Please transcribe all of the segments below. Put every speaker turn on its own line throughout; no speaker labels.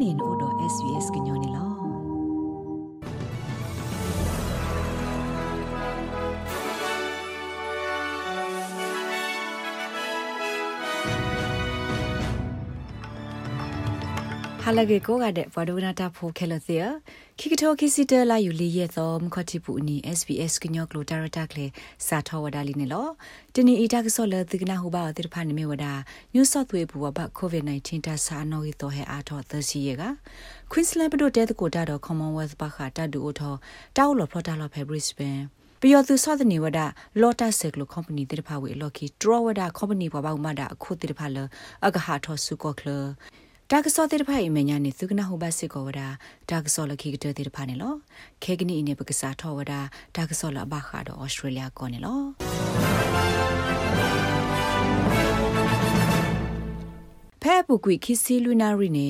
နေလို့ SVS ကညနေလား ဟာလကေကိုကတဲ့ဘဝဒဝနာတာဖိုခဲလသေခိကတိုခိစီတလာယူလီရဲ့သောမခတိပူနီ SBS ကညောကလိုတာရတာကလေစာထောဝဒါလီနေလောတနီအီတာကဆောလသကနာဟူဘာတိဖာနေမဝဒါညူဆော့သွေးဘူဘကိုဗစ် -19 တာစာနောဟီတော့ဟဲအားတော့သစီရက Queensland ပဒိုတဲတကိုတာတော့ Commonwealth ဘခတာဒူအိုထောတောက်လော်ဖလော်တာလော်ဖဲ Brisbane ပျော်သူစောသနေဝဒလော်တာဆက်ကလိုကုမ္ပဏီတိဖာဝေလော်ကီဒရဝဒကုမ္ပဏီဘဘဥမဒါအခုတိဖာလအကဟာထောစုကောကလ တာကစောတဲ့ဖိုင်မညာနေသုကနာဟိုဘစစ်ကောဝဒတာကစောလခိကတဲ့တဲ့ဖာနေလောခေကနီအင်းပကစားထောဝဒတာကစောလဘခါတော့ဩစတြေးလျကောနေလောဖဲပူကွီခီစီလူနာရီနေ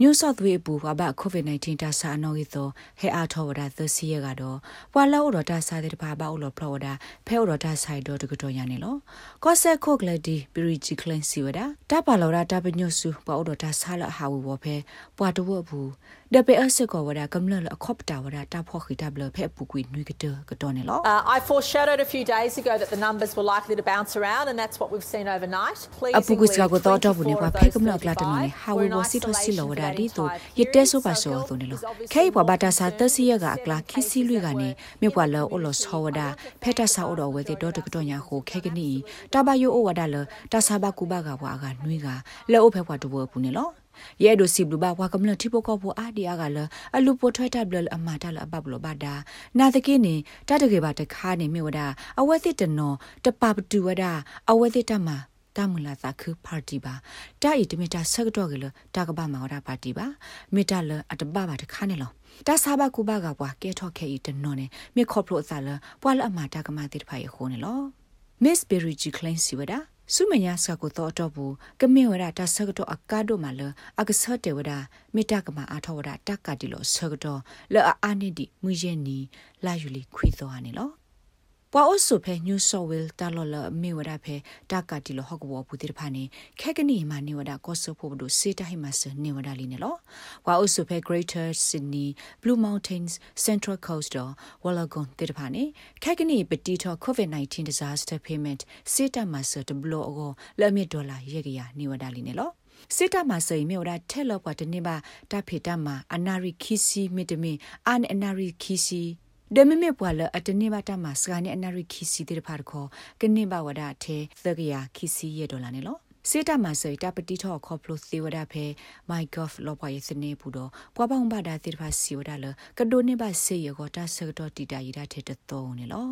ညူဆော့သဝေးပူဘာဘကိုဗစ် -19 တာဆာနော်ဂီသောဟဲအားထောဝဒသစီရကတော့ပွာလောတော့တာဆာတဲ့ဘာဘာဥလောဖလောဝဒဖဲဥတော့တာဆိုင်တော့တကတော်ရနေလောကောဆက်ခိုကလဒီပရီဂျီကလန်စီဝဒတပါလောတာတပညွဆူပွာဥတော့တာဆာလဟာဝဝဖဲပွာတဝဘူးဒပေအစကောဝဒကမ္လလအခေါပတာဝဒတာဖောခိတဘလဖဲပူကွီနွေကတကတော့နေလော
I foreshadowed a few days ago that the numbers were likely to bounce around and that's what we've seen overnight.
အပူကွီစကတော့တော့ဘူးနေပွာဖဲကမ္လကလာတနေဟာဝဝစီထစီလောဝဒဒီတူယတဲဆိုပါဆိုသူနေလို့ခဲဘဘာတာစာသစီရကအကလာခီစီလွေကနေမြပွာလောအလောဆောဝဒဖဲတာစာအော်ဝဲတဲ့တော့တကတော့ညာဟိုခဲကနီတဘယိုအဝဒါလတာစာဘကူဘကဘွာကနွေကလဲအိုဖဲဘွာတဘပူနေလို့ရဲ့ဒိုစီဘလူဘာဝါကမလတိပိုကောဘောအာဒီယာကလအလူပိုထွဲတက်ဘလအမတာလအဘဘလဘာဒါနာတကိနေတတကေဘာတခါနေမြဝဒအဝဲစစ်တနောတပပတူဝဒအဝဲစစ်တမ တာမလာသခုပါတီပါတာဤတမတာဆက်တော့ကလတာကဘာမာဝရပါတီပါမေတာလအတဘဘာတခါနေလောတာစာဘကူဘကဘွားကဲထော့ခဲဤတနော်နေမေခေါပလိုအစလပွာလအမတာကမတိတဖိုင်ခိုးနေလော Miss Berry G Klein Siwada စုမညာစကိုတော့တော့ဘူးကမေဝရတာဆကတော့အကားတို့မလအကဆတ်တေဝဒမေတ္တကမအားထောဝဒတက်ကတိလို့ဆကတော့လောအာနိတိမူရဲ့နီလာယူလီခွေသောဟာနေလော ပွာအိုဆုဖဲညူဆော်ဝဲတာလော်လမေဝဒဖဲတာကတိလဟော့ဘောပူတိဖာနေခက်ကနီမာနေဝဒကောဆဖို့ဘဒုစေတဟိမဆနေဝဒလီနေလောပွာအိုဆုဖဲ Greater Sydney Blue Mountains Central Coast တော့ Wollongong တိဖာနေခက်ကနီပတီထော COVID-19 disaster payment စေတမဆတဘလောအောလမီဒေါ်လာရေကရနေဝဒလီနေလောစစ်တမဆိမြော်ဒါထဲလော့ပွားတနေပါတဖေတမအနာရီခီစီမီတမီအန်အနာရီခီစီ ဒမမေပွာလအတနေဘတာမစကနေအနာရီခီစီတဲ့ဖာခေါ်ကနေဘဝဒထဲသကရခီစီရဒေါ်လာနေလောစေတမဆိတပတိထောခေါပလိုသေဝဒဖဲမိုင်ကော့ဖလောပွားရစနေဘူးတော့ပွားပောင်းဘာဒါတိဖာစီဝဒလကဒိုနေဘဆေရကောတာဆကတော့တီတာရတာထဲတော့နေလော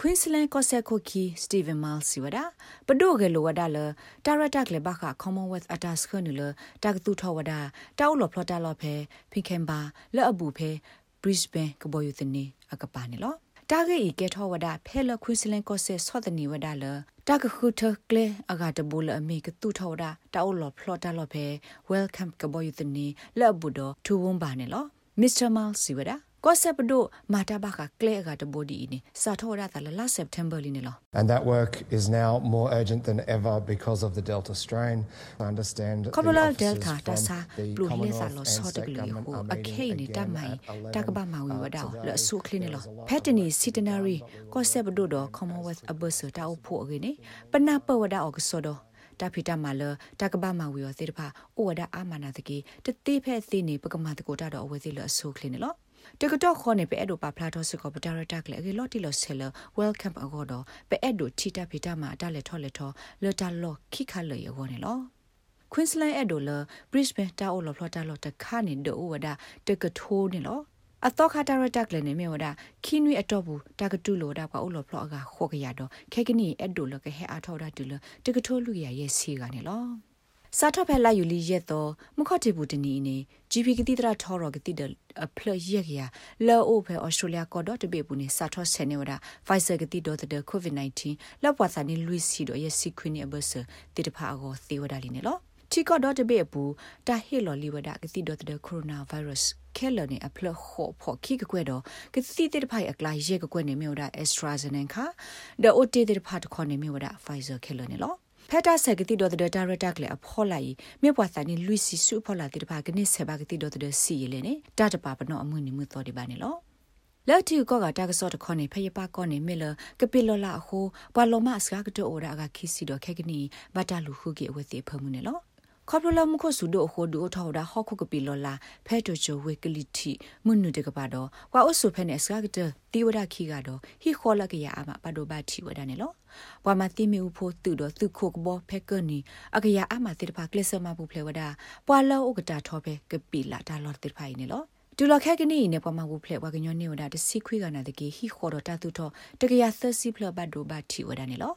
Queensland Koseko ki Stephen Miles siwada pado ge lo wada le tarata kle ba kha Commonwealth atas khonu le tak tu tho wada taw lo phlota lo phe phinkemba le abu phe Brisbane ko boyu tini akapa ne lo တာဂေဤကေထောဝဒဖဲလခွီစလန်ကိုဆေဆောဒနီဝဒလတာကခုထကလေအဂါတဘူလအမေကတူထောဝဒတာအိုလောဖလော်တာလောဖဲ welcome ကဘောယူတနီလဘူဒထူဝွန်ပါနေလော Mr. Mal Siwada ကောဆက်ပဒိုမာတာဘခကလေကတဘဒီနေစာထောရတာလာ September လနေလော
And that work is now more urgent than ever because of the Delta strain. I understand
Kabula Delta ta sa blu le sa lo so de gli ho a ke ni ta mai ta ka ba ma wi wa da lo su kli ne lo Patini centenary ko se bdo do Commonwealth abus ta o pho ge ne pana pa wa da o so do တာဖီတာမာလတာကဘာမာဝီယောသေတဖာအိုဝဒအာမနာတကေတတိဖဲသိနေပကမာတကိုတာတော့အဝဲစီလအဆုခလင်းနော် တကတော့ခေါနေပဲအဲ့တို့ပါဖလာတော့စကောပတာရတက်လေအကေလော်တီလော်ဆဲလ welcome အကောတော့ပဲအဲ့တို့ချီတာဖီတာမှာတလက်ထော်လက်ထော်လတာလော်ခိခါလေရောနေလော Queensland အဲ့တို့လ Brisbane တာအိုလော်ဖလာတာလော်တခါနေဒိုဝဒတကထိုးနေလောအတော့ခါတာရတက်လည်းနေမြေဝဒခင်းဝီအတော့ဘူးတကတူလို့တာကအိုလော်ဖလော့ကခေါ်ကြရတော့ခဲကနီအဲ့ဒိုလကဟဲအားထော်တာတူလတကထိုးလူရရဲ့စီကနေလောစာထဖက်လိုက်ယူလီရက်တော့မခတ်တီဘူးတနီနေ GP ကတိတရာထော်ရကတိဒအဖလရက်ရလောအိုဖဲဩစတြေးလျကောတော့တပေဘူးနေစာထောဆယ်နေဝဒ Pfizer ကတိတော့တဲ့ COVID-19 လောက်ပွားစာနေလူစီတော့ရဲ့စီခွင်းနေဘဆတိတဖာအောသေဝဒလီနေလောတီကောတော့တပေဘူးတာဟေလော်လီဝဒကတိတော့တဲ့ coronavirus ခဲလနေအဖလခေါ်ဖို့ခိကကွဲ့တော့ကတိတဲ့ဖိုင်အကလာရဲကကွဲ့နေမြို့ဒါ AstraZeneca ဒါ OT တဲ့ဖတ်ခေါ်နေမြို့ဒါ Pfizer ခဲလနေလော ဖက်တာဆက်ကတိတော်တဲ့ဒါရတာကလေအဖော်လိုက်မြေပွားစာနေလူစီစုဖော်လာတဲ့ဘာကနေဆေဘာကတိတော်တဲ့စီရလေနေတတပါပနောအမှုနေမှုတော်ဒီပါနေလောလက်တီကောကတာကစောတခေါနေဖယပကောနေမေလကပိလောလာဟိုဘလောမအစကတိုအိုရာကခိစီတော့ခဲကနီဘတာလူခုကေဝသိဖမှုနေလော ခေါပလလမခုစုဒိုဟိုဒိုထောဒါဟောခုကပီလောလာဖဲတိုချိုဝေကလီတီမွနုတကပါတော့ကွာအဆုဖဲနေစကားကတတီဝဒခီကတော့ဟီခေါ်လကရအမပါဒိုဘာတီဝဒနေလောဘွာမတိမီဦးဖို့တူတော့သူခုကဘောဖဲကနီအကရအမတိတပါကလစမဘူးဖလေဝဒပွာလောဥကတာထောပဲကပီလာတာလောတိဖိုင်နေလောတူလခဲကနီနေပမဘူးဖလက်ဝကညောနေဝဒတစီခွေကနာတကေဟီခေါ်တော့တတူတော့တကရသစီဖလဘတ်ဒိုဘတ်တီဝဒနေလော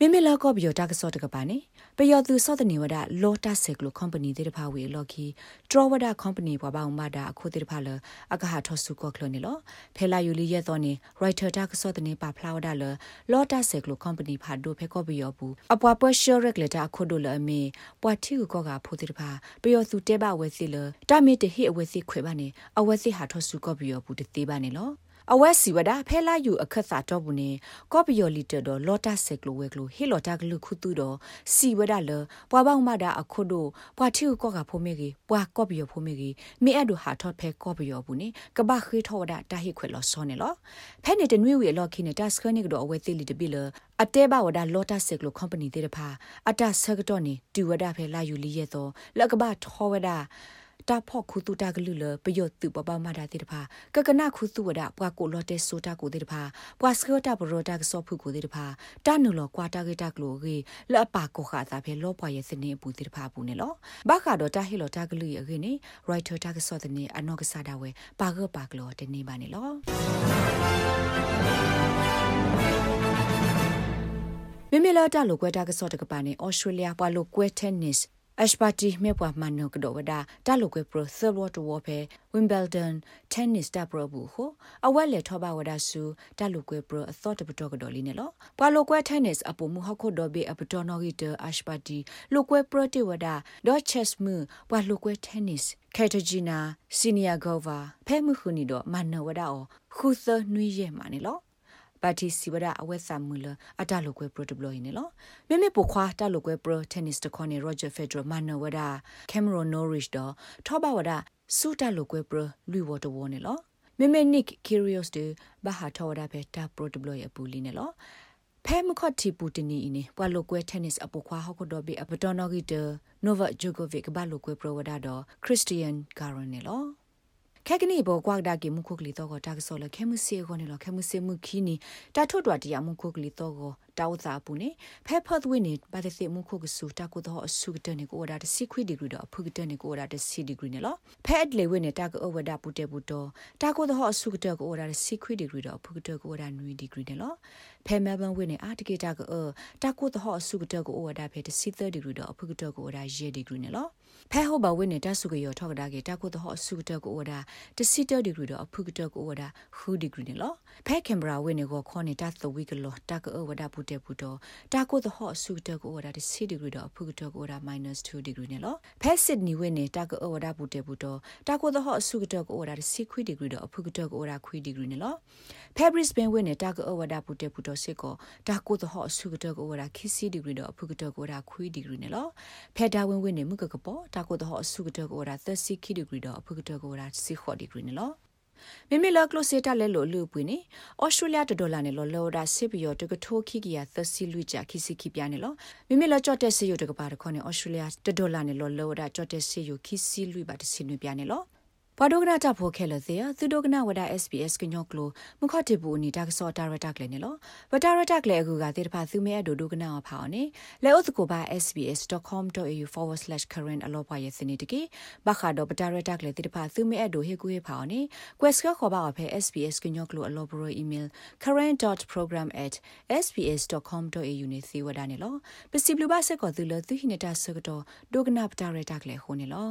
မိမိလာကောဘီယတာကစောတကပါနေပယောသူစောတနေဝဒလောတာဆက်ကလိုကွန်ပဏီတေတဖာဝေလော်ခီဒရဝဒကွန်ပဏီဘွားပေါင်းမတာအခုတေတဖာလအကဟာထောစုကောကလနေလောဖဲလာယူလီရဲ့တော်နေရိုက်တာတာကစောတနေပါဖလာဝဒလလောတာဆက်ကလိုကွန်ပဏီဖာဒိုဖဲကောဘီယောဘူးအပွားပွားရှောရက်လက်တာအခုဒိုလအမေပွားတီကောကဖိုတေတဖာပယောသူတဲဘဝဲစီလတာမီတဟိအဝဲစီခွေပါနေအဝဲစီဟာထောစုကောဘီယောဘူးတေးပါနေလော အဝက်စီဝဒဖဲလာယူအခက်စာတော့ဘူးနေကောပီယိုလီတတော်လော်တာဆက်ကလိုဝဲကလိုဟေလော်တာကလူခုတူတော်စီဝဒလပွားပေါင်းမတာအခုတို့ပွားတီကောကဖိုမေကြီးပွားကောပီယိုဖိုမေကြီးမိအဲ့ဒူဟာထော့ဖဲကောပီယိုဘူးနေကဘာခေထောဝဒတာဟိခွဲလော်စောနေလောဖဲနေတဲ့နွေဝေလော်ခိနေတာစခနိကတော့အဝဲသေးလီတပိလအတဲဘဝဒလော်တာဆက်ကလိုကွန်ပဏီတဲ့တဖာအတဆက်ကတော့နေတူဝဒဖဲလာယူလီရဲ့တော့လက်ကဘာထောဝဒ တာဖော့ခုတူတာကလူလပယောတူပပမာဒါတိတဖာကကနာခုတူဝဒပွားကိုလော်တဲဆိုတာကိုတိတဖာပွားစကတာဘရောတာကစောဖုကိုတိတဖာတာနုလောကွာတာကေတာကလိုကေလအပါကိုခါတာဖဲလောပွားရဲ့စနေပူတိတဖာပူနေလောဘာခါတော့တာဟီလောတာကလူရဲ့ခေနေရိုက်တာတာကစောတဲ့နေအနောကစားတာဝဲပါကပါကလောတနေပါနေလောမိမိလာတာလိုကွဲတာကစောတကပါနေဩစတြေးလျပွားလိုကွဲတက်နစ် အက်ရှပါတီမေပွားမန်နိုကဒိုဝဒါတာလိုကွေပရိုဆယ်ဝတ်ဝဖဲဝင်ဘယ်ဒန်တင်းနစ်တာပရဘူးဟိုအဝက်လေထောပါဝဒါဆူတာလိုကွေပရိုအသော့တပတော့ကဒိုလီနေလောပွာလိုကွေတင်းနစ်အပူမူဟခုဒိုဘေအပတော်နော်ဂီတအက်ရှပါတီလိုကွေပရိုတီဝဒါဒေါ့ချက်မူပွာလိုကွေတင်းနစ်ကက်တဂျီနာစီနီယာဂိုဗာဖဲမှုခုနီတော့မန်နိုဝဒါအောခုသနွီရဲမာနေလော ပါတီစီဝဒအဝက်ဆာမူလအတလိုကွဲပရိုတဘလိုင်းနေလောမိမိပိုခွာတလိုကွဲပရိုတင်းနစ်တခေါနေရောဂျာဖက်ဒရမန်နဝဒကင်မရွန်နိုရစ်တော့ထောဘဝဒစူတလိုကွဲပရိုလူဝတဝနေလောမိမိနစ်ကီရီယိုစ်ဒဘာဟာထောဝဒပဲတာပရိုတဘလိုရပူလီနေလောဖဲမခတ်တီပူတနီအင်းပွာလိုကွဲတင်းနစ်အပခွာဟောက်တော့ဘေအပတော်နော်ဂီတနိုဗာဂျိုကိုဗစ်ဘာလိုကွဲပရိုဝဒါတော့ခရစ်စတီယန်ဂါရန်နေလော ခက်ကနီဘောကွာဒါကေမှုခုကလီတော့ကတာကဆောလခဲမှုစီခေါနေလခဲမှုစီမှုခီနီတာထွတ်တော်တရားမှုခုကလီတော့ကတောက်သာပူနေဖဲဖတ်ဝင်းနေဘာတဲ့စီမှုခုကဆူတာကိုတော့အဆုကတဲ့နေကိုဒါတစီခွီဒီဂရီတော့အဖုကတဲ့နေကိုဒါတစီဒီဂရီနေလောဖဲအလေဝင်းနေတာကအဝဒါပူတဲ့ပူတော့တာကိုတော့အဆုကတဲ့ကိုဒါတစီခွီဒီဂရီတော့အဖုကတဲ့ကိုဒါနွီဒီဂရီနေလောဖဲမဲဘန်ဝင်းနေအာတကေတာကတာကိုတော့အဆုကတဲ့ကိုဒါဖဲတစီ30ဒီဂရီတော့အဖုကတဲ့ကိုဒါရေဒီဂရီနေလော ဖဲဟောဘဝင်းနေတာဆုကရောထောက်ဒါကေတာကိုတော့အဆုကတဲ့ကိုဒါတစီ30ဒီဂရီတော့အဖုကတဲ့ကိုဒါဟူဒီဂရီနေလောဖဲကင်ဘရာဝင်းနေကိုခေါနေတာသဝီကလောတာကအဝဒါပူတဲ့ပူတော့တာကိုသဟော့ဆုတကိုဝဒါစီဒီဂရီတော့ဖုကတကိုဝဒါ -2 degree နဲ့လောဖက်စစ်နီဝင်းနေတာကိုဝဒါပူတေပူတော့တာကိုသဟော့ဆုကတကိုဝဒါစီခွီဒီဂရီတော့ဖုကတကိုဝဒါခွီဒီဂရီနဲ့လောဖက်ဘရစ်ဘန်ဝင်းနေတာကိုဝဒါပူတေပူတော့စစ်ကိုတာကိုသဟော့ဆုကတကိုဝဒါခီစီဒီဂရီတော့ဖုကတကိုဝဒါခွီဒီဂရီနဲ့လောဖက်ဒါဝင်းဝင်းနေမှုကကပေါ်တာကိုသဟော့ဆုကတကိုဝဒါ30ခီဒီဂရီတော့ဖုကတကိုဝဒါစီခေါ်ဒီဂရီနဲ့လောမိမိလကလိုစေတာလဲလို့လူပွေနေဩစတြေးလျဒေါ်လာနဲ့လောလောဒါစစ်ပြီးတော့တကထိုးခိကီယာသစီလူကြခိစီခိပြနေလောမိမိလကြော့တဲ့စီယိုတကပါတခေါနေဩစတြေးလျဒေါ်လာနဲ့လောလောဒါကြော့တဲ့စီယိုခိစီလူပါတစီနွပြနေလော ဘွာဒိုကနာတာဖိုခဲလသေသူဒိုကနာဝဒါ SBS ကညောကလိုမခတ်တဘူနီဒါကစောတာရတာကလည်းနော်ဝဒါရတာကလည်းအခုကတေတဖာသူမဲအဒိုဒိုကနာဖောင်းနေလဲဥစကိုပါ sbs.com.au/current အလောပွားရဲ့စနေတကေဘခါတော့ပတာရတာကလည်းတေတဖာသူမဲအဒိုဟေကူဟေဖောင်းနေ quest ကခေါ်ပါအဖေ SBS ကညောကလိုအလောဘရို email current.program@sbs.com.au နေစီဝဒါနေလောပစီဘလူပါဆက်ကောသူလသူဟိနတာဆကတော့ဒိုကနာပတာရတာကလည်းဟိုနေလော